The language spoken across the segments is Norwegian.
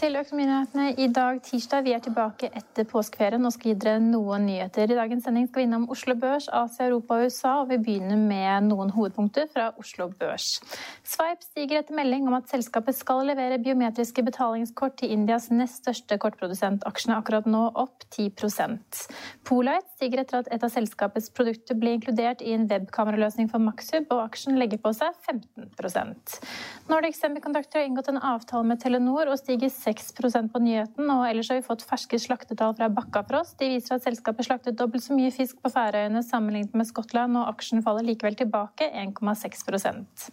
Til Økonominyhetene i dag tirsdag. Vi er tilbake etter påskeferien og skal gi dere noen nyheter. I dagens sending skal vi innom Oslo Børs, Asia, Europa og USA, og vi begynner med noen hovedpunkter fra Oslo Børs. Sveip stiger etter melding om at selskapet skal levere biometriske betalingskort til Indias nest største kortprodusent. Aksjene akkurat nå opp 10 Polite stiger etter at et av selskapets produkter ble inkludert i en webkameraløsning for Maxhub, og aksjen legger på seg 15 Nordic Semiconductor har inngått en avtale med Telenor og stiger 6 på nyheten. Og ellers har vi fått ferske slaktetall fra Bakkafrost. De viser at selskapet slaktet dobbelt så mye fisk på Færøyene sammenlignet med Skottland, og aksjen faller likevel tilbake 1,6%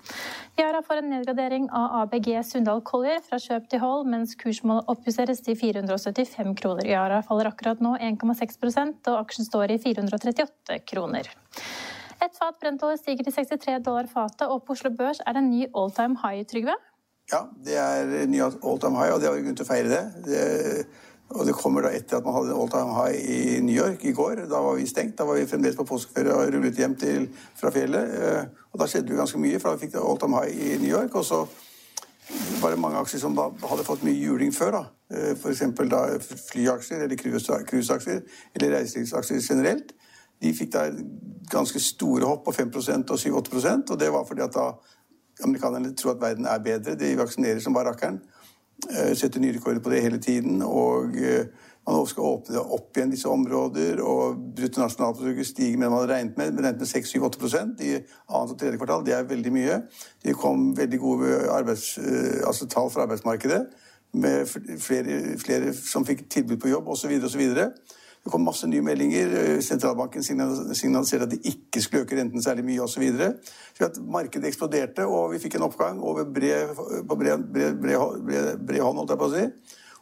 Yara får en nedgradering av ABG Sundal Collier fra kjøp til hold, mens kursmålet oppjusteres til 475 kroner. Yara faller akkurat nå 1,6% og aksjen står i 438 kroner. Et fat brentolje stiger til 63 dollar fatet, og på Oslo Børs er det en ny all time high, Trygve? Ja, det er ny all time high, og det vi grunn til å feire det. det. Og det kommer da etter at man hadde all time high i New York i går. Da var vi stengt. Da var vi fremdeles på påskeferie og rullet hjem til, fra fjellet. Eh, og da skjedde det ganske mye, for da fikk det all time high i New York. Og så var det mange aksjer som da hadde fått mye juling før. da. F.eks. da flyaksjer eller cruiseaksjer eller reiselivsaksjer generelt. De fikk da ganske store hopp på 5% og 7-8% og det var fordi at da Amerikanerne tror at verden er bedre. De vaksinerer som bare rakkeren. Eh, setter nye rekorder på det hele tiden. Og eh, man skal åpne opp igjen disse områder, og bruttonasjonalproduktet stiger mer enn man hadde regnet med. regnet med 6-7-8 i annet og tredje kvartal. Det er veldig mye. Det kom veldig gode arbeids, eh, altså tall fra arbeidsmarkedet med flere, flere som fikk tilbud på jobb osv. osv. Det kom masse nye meldinger. Eh, sentralbanken signaliserte at de ikke skulle øke renten særlig mye osv. Markedet eksploderte, og vi fikk en oppgang over bred, på bred, bred, bred, bred hånd, holdt jeg på å si.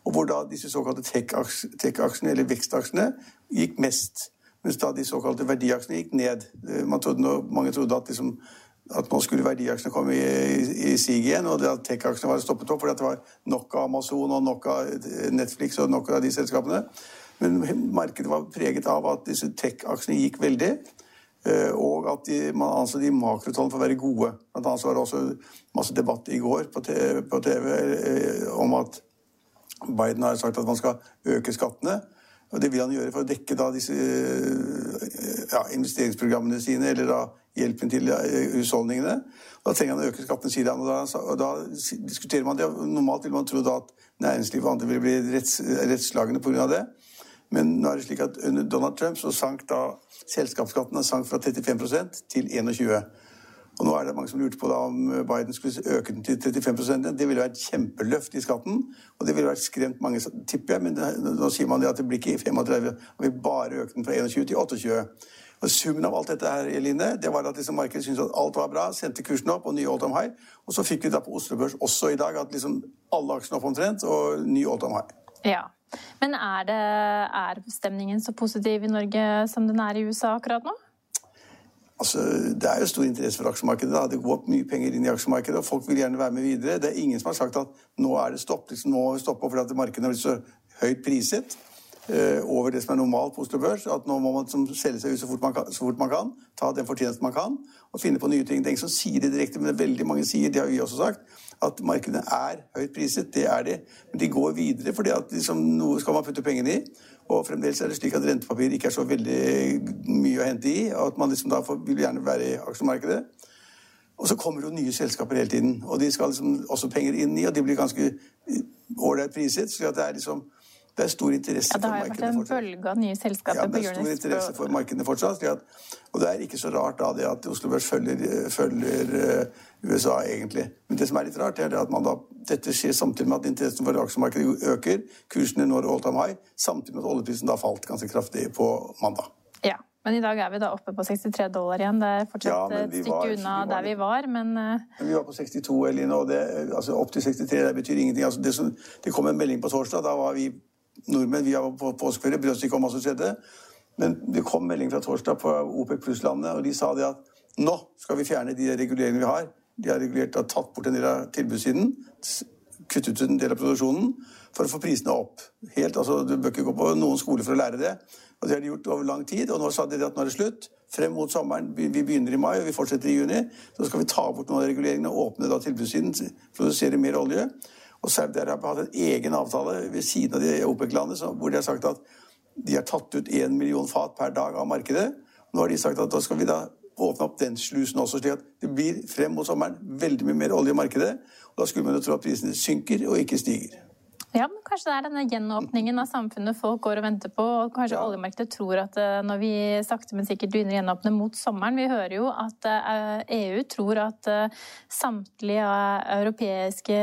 Og hvor da disse såkalte tech-aksjene, eller vekstaksjene, gikk mest. Mens da de såkalte verdiaksjene gikk ned. Eh, trodde, mange trodde at, liksom, at nå skulle verdiaksjene komme i, i, i sig igjen, og at tech-aksjene var stoppet opp fordi det var nok av Amazon og nok av Netflix og nok av de selskapene. Men markedet var preget av at disse tech-aksjene gikk veldig. Eh, og at de, man anså de makrotallene for å være gode. Blant annet var det også masse debatt i går på TV, på TV eh, om at Biden har sagt at man skal øke skattene. Og det vil han gjøre for å dekke da disse eh, ja, investeringsprogrammene sine, eller da hjelpen til husholdningene. Da trenger han å øke skattene, sier han. Og da, og da diskuterer man det. Normalt vil man trodd at næringslivet og andre vil bli retts, rettslagende pga. det. Men nå er det slik at under Donald Trump så sank da selskapsskatten sank fra 35% til 21 og nå er det mange som lurte på da om Biden skulle øke den til 35% Det ville vært kjempeløft i skatten, og det ville vært skremt mange, tipper jeg. Men det, nå sier man det at det blir ikke 35, og vi bare øker den fra 21 til 28. Og Summen av alt dette her, Eline, det var at liksom markedet syntes at alt var bra, sendte kursen opp og ny all time high. Og så fikk vi da på Oslo Børs også i dag at liksom alle aksjene opp omtrent og ny all time high. Ja. Men er, det, er stemningen så positiv i Norge som den er i USA akkurat nå? Altså, Det er jo stor interesse for aksjemarkedet. Da. Det går opp mye penger inn i aksjemarkedet, og folk vil gjerne være med videre. Det er ingen som har sagt at nå er det stopp. Liksom, nå stopper fordi at markedet har blitt så høyt priset. eh, over det som er normalt på Oslo Børs. At nå må man liksom selge seg ut så fort, kan, så fort man kan, ta den fortjenesten man kan, og finne på nye ting. Det er ingen som sier det direkte, men det er veldig mange sier, det har vi også sagt, at markedene er høyt priset. Det er de. Men de går videre, fordi at liksom, noe skal man putte pengene i. Og fremdeles er det slik at rentepapir ikke er så veldig mye å hente i. og at man liksom da får, vil gjerne være i aksjemarkedet. Og så kommer jo nye selskaper hele tiden. Og de skal liksom også penger inn i, og de blir ganske ålreit priset. Så det er liksom det er stor interesse ja, for markedet fortsatt. Det har vært en bølge av nye selskaper ja, det er stor interesse for markedet fortsatt. At, og det er ikke så rart da det at Oslo Børs følger, følger uh, USA, egentlig. Men det som er litt rart, er at man da, dette skjer samtidig med at interessen for aksjemarkedet øker. Kursene når all time high, samtidig med at oljeprisen da falt ganske kraftig på mandag. Ja. Men i dag er vi da oppe på 63 dollar igjen. Det er fortsatt ja, et stykke var, unna vi der vi var, men uh... Men vi var på 62, Eline, og det, altså opp til 63 det betyr ingenting. Altså, det, som, det kom en melding på torsdag. Da var vi nordmenn vi var på påskeferie, brød oss ikke om hva som skjedde. Men det kom melding fra torsdag på OPEC pluss-landene, og de sa det at nå skal vi fjerne de reguleringene vi har. De har regulert og tatt bort en del av tilbudssiden, kuttet ut en del av produksjonen for å få prisene opp. Helt, altså, du bør ikke gå på noen skole for å lære det. Og Det har de gjort over lang tid, og nå sa de at nå er det slutt. Frem mot sommeren, Vi begynner i mai og vi fortsetter i juni. Så skal vi ta bort noen av reguleringene og åpne da tilbudssiden, produsere mer olje. Og Saudi-Arabia hatt en egen avtale ved siden av de OPEC-landene hvor de har sagt at de har tatt ut én million fat per dag av markedet. Nå har de sagt at da skal vi da åpne opp den slusen også, slik at det blir frem mot sommeren veldig mye mer olje i markedet. Og da skulle man jo tro at prisene synker og ikke stiger. Ja, men Kanskje det er denne gjenåpningen av samfunnet folk går og venter på. og Kanskje ja. oljemarkedet tror at eh, når vi sakte, men sikkert begynner å gjenåpne mot sommeren Vi hører jo at EU e tror at eh, samtlige europeiske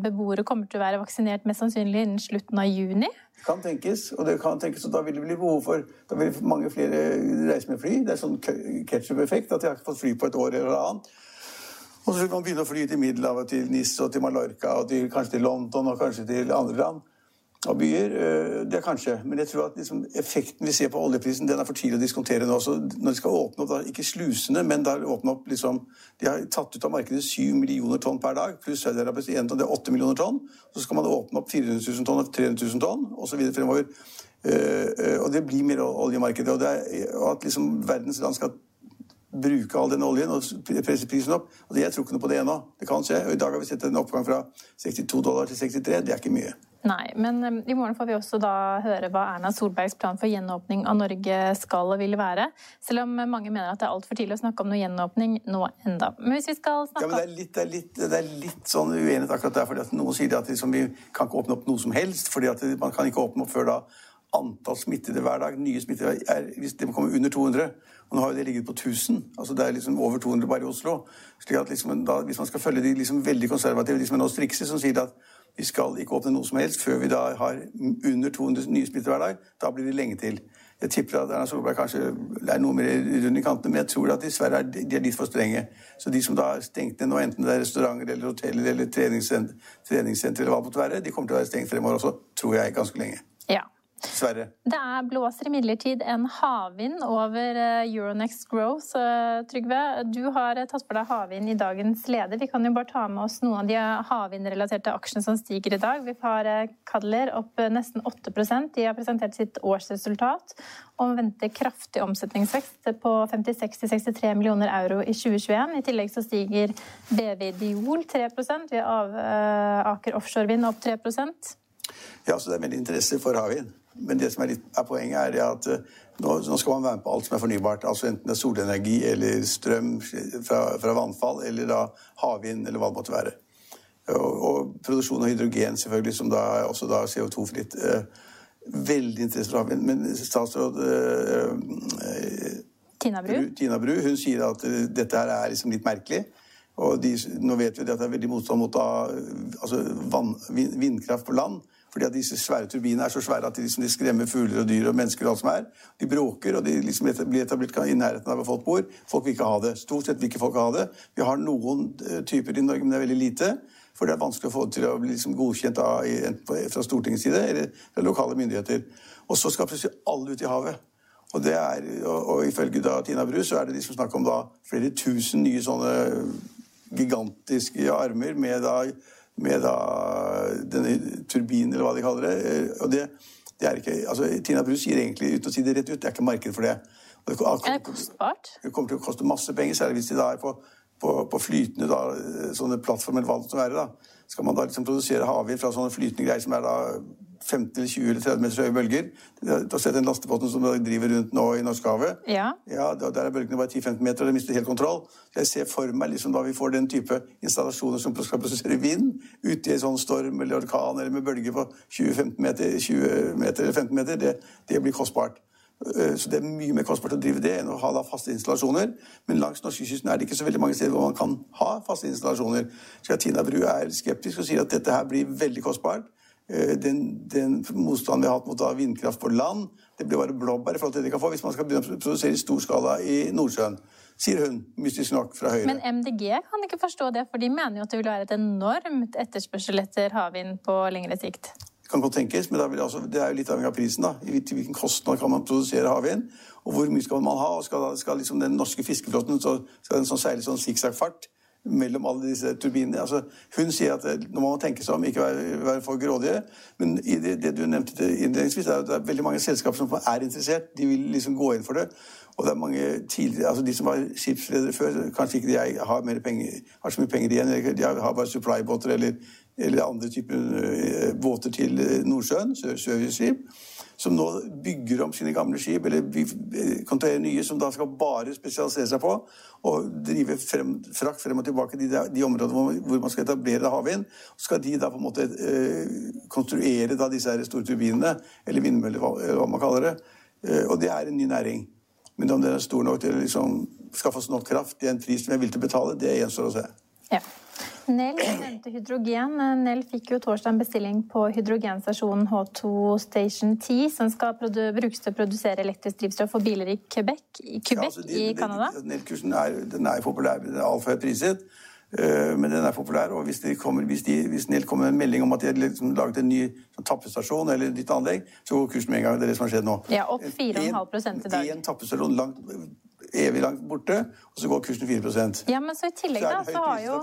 beboere kommer til å være vaksinert mest sannsynlig innen slutten av juni. Det kan tenkes, og det kan tenkes, og da vil det bli behov for da vil mange flere reise med fly. Det er sånn ketsjup-effekt, at de har ikke fått fly på et år eller annet. Og så vil man begynne å fly til Middelhavet, til Nis og til Mallorca og til, kanskje til London og kanskje til andre land og byer. Eh, det er kanskje. Men jeg tror at liksom, effekten vi ser på oljeprisen, den er for tidlig å diskontere nå. Så når de skal åpne opp, da, ikke slusene, men da åpne opp liksom De har tatt ut av markedet 7 millioner tonn per dag, pluss Saudi-Arabias det er 8 millioner tonn. Så skal man åpne opp 400 000 tonn og 300 000 tonn osv. fremover. Uh, og det blir mer oljemarked. Og, er, og at liksom verdens land skal bruke all den oljen og presse prisen opp. Og Jeg tror ikke noe på det ennå. Det kan skje. Og I dag har vi sett en oppgang fra 62 dollar til 63. Det er ikke mye. Nei, men um, i morgen får vi også da høre hva Erna Solbergs plan for gjenåpning av Norge skal og vil være. Selv om mange mener at det er altfor tidlig å snakke om noe gjenåpning nå enda. Men hvis vi skal snakke ja, men det er litt, det er litt, det er litt sånn uenighet akkurat der. fordi at Noen sier at liksom, vi kan ikke åpne opp noe som helst. fordi at man kan ikke åpne opp før da antall smittede hver dag, nye smittede, er, hvis det kommer under 200 og Nå har jo det ligget på 1000. altså Det er liksom over 200 bare i Oslo. slik at liksom, da, Hvis man skal følge de liksom veldig konservative, de som er nå strikse, som sier at vi skal ikke åpne noe som helst før vi da har under 200 nye smittede hver dag, da blir det lenge til. Jeg tipper at Erna Solberg kanskje er noe mer rundt i kantene, men jeg tror at dessverre er de er litt for strenge. Så de som da er stengt ned nå, enten det er restauranter eller hoteller eller treningssenter, treningssenter eller hva det måtte være, de kommer til å være stengt fremover også, tror jeg, ganske lenge. Ja. Sverre? Det er blåser imidlertid en havvind over Euronex Euronext Growth. Trygve, du har eh, tatt for deg havvind i dagens leder. Vi kan jo bare ta med oss noen av de havvindrelaterte aksjene som stiger i dag. Vi har eh, Cadler opp nesten 8% De har presentert sitt årsresultat og venter kraftig omsetningsvekst på 56-63 millioner euro i 2021. I tillegg så stiger BV Diol 3 Vi har Aker Offshore Vind opp 3% ja, så det er veldig interesse for havvind. Men det som er, litt, er poenget, er at eh, nå, nå, skal man være med på alt som er fornybart. altså Enten det er solenergi eller strøm fra, fra vannfall, eller da havvind, eller hva det måtte være. Og, og, produksjon av hydrogen, selvfølgelig, som da er også da CO2-fritt. Eh, veldig interesse for havvind. Men statsråd eh, Tina Bru. Tina Bru hun sier at dette her er liksom litt merkelig. Og de, nå vet vi at det er veldig motstand mot da, altså vann, vindkraft på land. Fordi at disse svære turbinene er så svære at de, liksom, de skremmer fugler og dyr og mennesker og alt som er. De bråker, og de liksom blir etablert i nærheten av hvor folk bor. Folk vil ikke ha det. Stort sett vil ikke folk ha det. Vi har noen uh, typer i Norge, men det er veldig lite. For det er vanskelig å få det til å bli liksom godkjent av, fra Stortingets side eller fra lokale myndigheter. Og så skal plutselig alle ut i havet. Og, det er, og, og ifølge da Tina Bru så er det liksom snakk om da flere tusen nye sånne gigantiske armer med da med da, denne turbinen, eller hva de kaller det. Og det, Det er ikke, altså, Tina Bru sier egentlig, uten å si det rett ut, det er ikke marked for det. Og det, er det kostbart? Det kommer til å koste masse penger, særlig hvis de da er på, på, på flytende da, sånne plattformer, hva det være. da. Skal man da liksom produsere havvind fra sånne flytende greier som er da 15 eller 20 eller 30 meter høye bølger. Du har sett den lastebåten som driver rundt nå i Norskehavet? Ja. ja. Der er bølgene bare 10-15 meter, og de mister helt kontroll. Jeg ser for meg liksom da vi får den type installasjoner som skal prosessere vind ute i en sånn storm eller orkan eller med bølger på 20-15 meter, 20 meter eller 15 meter, det, det blir kostbart. Eh, så det er mye mer kostbart å drive det enn å ha faste installasjoner. Men langs norskekysten er det ikke så veldig mange steder hvor man kan ha faste installasjoner. Så Tina Bru er skeptisk og sier at dette her blir veldig kostbart. Eh, den, den motstanden vi har hatt mot vindkraft på land, det blir bare blåbær i forhold til det de kan få hvis man skal begynne å produsere i stor skala i Nordsjøen. Sier hun, mystisk nok, fra Høyre. Men MDG kan ikke forstå det, for de mener jo at det vil være et enormt etterspørsel etter havvind på lengre sikt. Det kan godt tenkes, men altså, det er jo litt avhengig av prisen. da. I hvilken kostnad kan man produsere havvind, og hvor mye skal man ha? og Skal, skal liksom den norske fiskeflåten så, skal den sånn seile sånn sikksakk-fart? Mellom alle disse turbinene. Altså, hun sier at eh, nå må man tenke seg om, ikke være, være for grådige. Men det, det, du nevnte innledningsvis, er at det er veldig mange selskaper som er interessert. De vil liksom gå inn for det. Og det er mange tidligere, altså De som var skipsledere før, kanskje ikke de har, penger, har så mye penger igjen. De har bare supply-båter eller, eller, andre typer uh, båter til eh, Nordsjøen, serviceskip som nå bygger om sine gamle skip, eller konstruerer nye, som da skal bare spesialisere seg på å drive frem, frakt frem og tilbake de, de områdene hvor, hvor, man skal etablere havvind. Skal de da på en måte eh, konstruere da disse her store turbinene, eller vindmøller, eller hva man kaller det. Eh, og det er en ny næring. Men om den er stor nok til å liksom, skaffe oss nok kraft i en pris som jeg er villig til å betale, det gjenstår å se. Ja. Nell nevnte hydrogen. Nell fikk jo torsdag en bestilling på hydrogenstasjonen H2 Station 10, som skal brukes til å produsere elektrisk drivstoff for biler i Quebec, i, Quebec, ja, altså, de, i Canada. Nell-kursen er, er, populær, den er altfor høyt priset. Uh, men den er populær, og hvis, kommer, hvis, de, hvis Nell kommer med en melding om at de har liksom laget en ny sånn, tappestasjon eller et nytt anlegg, så går kursen med en gang. Det er det som har skjedd nå. Ja, opp 4,5 i dag. En tappestasjon langt evig langt borte, og så går kursen 4% Ja, men så I tillegg, da, så har, jo,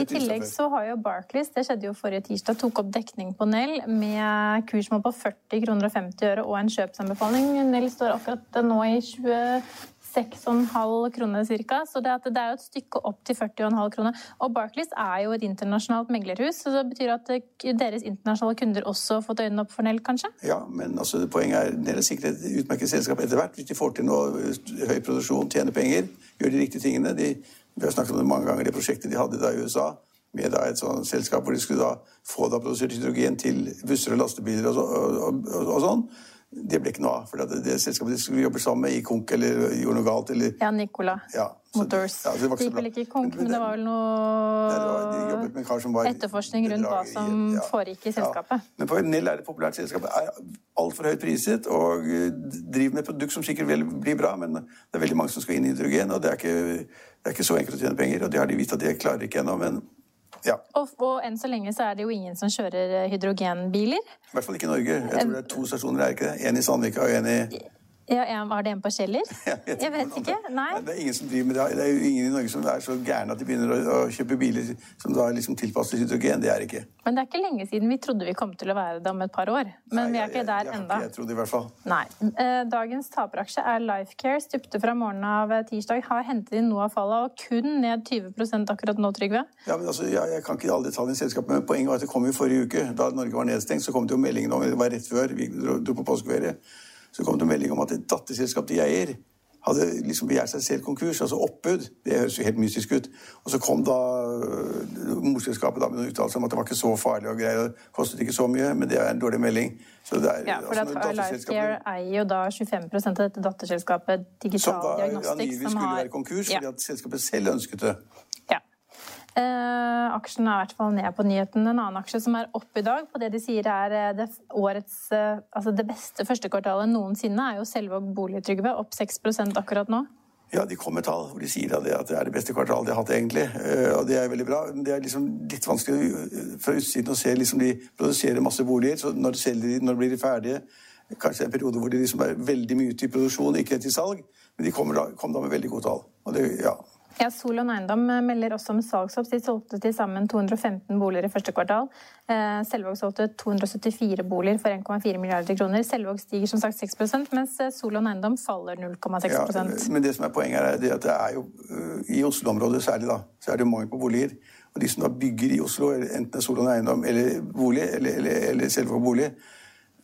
i tillegg så har jo Barclays det skjedde jo forrige tirsdag, tok opp dekning på Nell med kursmål på 40 kroner og 50 øre og en kjøpsanbefaling. Nell står akkurat nå i 20 6,5 kroner ca. Så det, det, er jo et stykke opp til 40,5 kroner. Og Barclays er jo et internasjonalt meglerhus, så det betyr at deres internasjonale kunder også har fått øynene opp for Nell, kanskje? Ja, men altså, poenget er Nell er sikkert et utmerket selskap etter hvert. Hvis de får til noe høy produksjon, tjener penger, gjør de riktige tingene. De, vi har snakket om det mange ganger, det prosjektet de hadde da i USA med da et sånt selskap hvor de skulle da få da produsert hydrogen til busser og lastebiler og, så, og, og, og sånn. Det ble ikke noe av. For det, det selskapet de skulle jobbe sammen med, i konk eller gjorde noe galt. Eller, ja, Nicola ja, Motors. Ja, det gikk vel ikke i konk, men, det var vel noe var, etterforskning rundt hva som ja, foregikk i selskapet. Men på Nell er det populært selskap. er altfor høyt priset og eh, driver med et produkt som sikkert vil bli bra, men det er veldig mange som skal inn i hydrogen, og det er ikke, det er ikke så enkelt å tjene penger. Og det har de vist at de klarer ikke ennå. men ja. Og, og, enn så lenge så er det jo ingen som kjører eh, hydrogenbiler. I hvert fall ikke i Norge. Jeg tror det er to stasjoner, er ikke det? En i Sandvika og en i ja, Var det en på Kjeller? Jeg vet, jeg vet ikke. Nei. Det er ingen som driver med det. Det er jo ingen i Norge som er så gærne at de begynner å, å kjøpe biler som da liksom tilpasses hydrogen. Det er ikke. Men det er ikke lenge siden vi trodde vi kom til å være det om et par år. Men Nei, vi er ikke der ennå. Jeg trodde i hvert fall. Nei. Eh, dagens taperaksje er Lifecare. Stupte fra morgenen av tirsdag. Har hentet inn noe av fallet, og kun ned 20% akkurat nå, Trygve. Ja, men altså, jeg, jeg kan ikke alle detaljene i selskapet, men poenget var at det kom i forrige uke. Da Norge var nedstengt, så kom det jo meldingen om Det var rett før vi dro, dro på påskeferie så kom det melding om at et datterselskap de eier, hadde liksom begjært seg selv konkurs, altså oppbud. Det høres jo helt mystisk ut. Og så kom da øh, morselskapet da med noen uttalelser om at det var ikke så farlig og greier, det kostet ikke så mye, men det er en dårlig melding. Så det er, ja, for altså, Lifecare eier jo da 25 av dette datterselskapet Digital Diagnostics, som da angivelig skulle være konkurs ja. fordi at selskapet selv ønsket det. Eh, aksjen er i hvert fall ned på nyheten. En annen aksje som er opp i dag på det de sier er eh, det, årets, eh, altså det beste første kvartalet noensinne, er jo Selvåg Boligtrygve, opp 6% akkurat nå. Ja, de kom med tall hvor de sier at det er det beste kvartalet de har hatt, egentlig. Eh, og det er veldig bra. Men det er liksom litt vanskelig fra utsiden å se liksom de produserer masse boliger. Så når, de, når blir de ferdige? Kanskje en periode hvor de liksom er veldig mye ute i produksjon, ikke til salg. Men de da, kom da med veldig gode tall. Og det, ja, Ja, Solon Eiendom melder også om salgshopp. De solgte til sammen 215 boliger i første kvartal. Eh, Selvåg solgte 274 boliger for 1,4 milliarder kroner. Selvåg stiger som sagt 6% mens eh, Solon Eiendom faller 0,6 ja, Men det som er poenget her, er at det er jo i Oslo-området særlig, da, så er det mangel på boliger. Og de som da bygger i Oslo, enten er Solon Eiendom eller bolig, eller, eller, eller Selvåg bolig,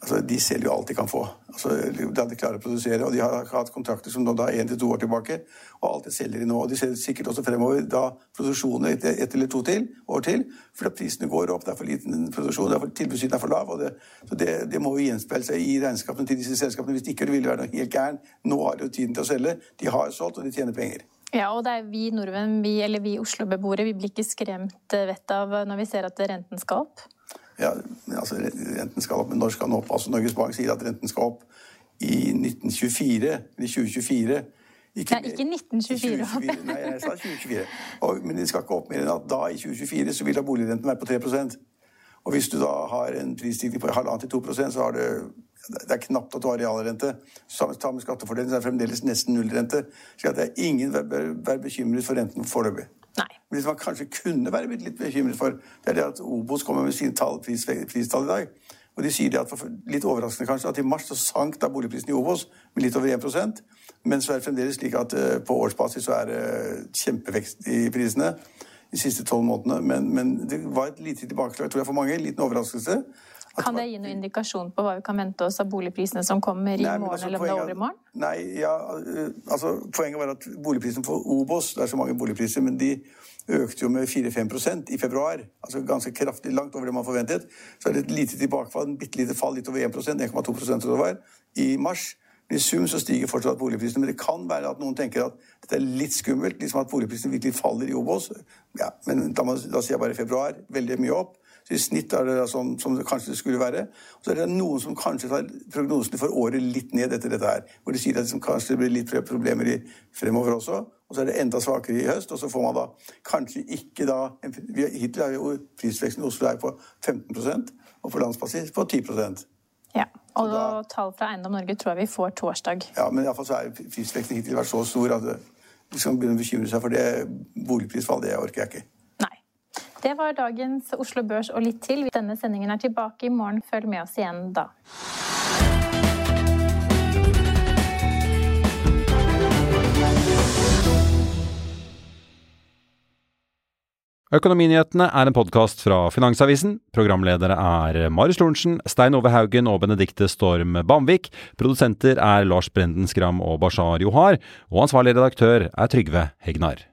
altså, de selger jo alt de kan få. Altså, de klarer å produsere, og de har hatt kontrakter som da er én til to år tilbake. Og alt det selger de nå. Og de selger sikkert også fremover da produksjonen et, et eller to til, år til. Fordi prisene går opp, det er for liten produksjon, tilbudssiden er for lav. det, så det, det må jo gjenspeile seg i regnskapene til disse selskapene. Hvis de ikke ville være noe helt gæren. Nå har de jo tiden til å selge. De har solgt, og de tjener penger. Ja, og det er vi nordmenn, vi, eller vi Oslo-beboere, vi blir ikke skremt vettet av når vi ser at renten skal opp? Ja, altså renten skal opp, men når skal den opp? Altså Norges Bank sier at renten skal opp i 1924, eller 2024. Ikke, nei, ikke 1924. 2024 nei, jeg sa 2024. Og, men de skal ikke opp mer enn at da, i 2024, så vil da boligrenten være på 3% Og hvis du da har en prisstigning på halvannet til 2% så har du det er knapt at du har realrente. Sammen med skattefordelen, så er det fremdeles nesten nullrente. Så det er ingen bør være bekymret for renten foreløpig. Nei. som man kanskje kunne være litt bekymret for, det er det at Obos kommer med sine tall, pris, pristall i dag. Og de sier det at, litt overraskende kanskje, at i mars så sank da boligprisen i Obos med litt over 1% men så er det fremdeles slik at uh, på årsbasis så er det uh, kjempevekst i prisene de siste tolv månedene. Men, men, det var et lite tilbakeslag tror jeg, for mange. En liten overraskelse. Kan det gi noen indikasjon på hva vi kan vente oss av boligprisene som kommer i nei, morgen altså, eller er i morgen? Nei, ja, altså Poenget var at boligprisen for Obos, det er så mange boligpriser, men de økte jo med 4-5% i februar. altså Ganske kraftig, langt over det man forventet. Så er det et lite tilbakefall, en bitte lite fall, litt over 1 1,2 tror det var, i mars. I sum så stiger fortsatt boligprisene, men det kan være at noen tenker at dette er litt skummelt. liksom At boligprisene virkelig faller i Obos. Ja, men da, da sier jeg bare februar. Veldig mye opp. Så I snitt er det sånn som det kanskje skulle være. Og så er det noen som kanskje tar prognosene for året litt ned etter dette her. Hvor de sier at det kanskje blir litt problemer i fremover også. Og så er det enda svakere i høst, og så får man da kanskje ikke da Hittil er jo prisveksten i Oslo er på 15 og på landsbasis på 10% Ja, og da, tall fra Eiendom Norge tror jeg vi får torsdag. Ja, men iallfall så er prisveksten hittil vært så stor at vi skal begynne å bekymre seg for det boligprisfallet. Det orker jeg ikke. Det var dagens Oslo Børs og litt til. Denne sendingen er tilbake i morgen. Følg med oss igjen da. Økonominyhetene er en podkast fra Finansavisen. Programledere er Marius Lorentzen, Stein Ove Haugen og Benedikte Storm Bamvik. Produsenter er Lars Brenden Skram og Bashar Johar. Og ansvarlig redaktør er Trygve Hegnar.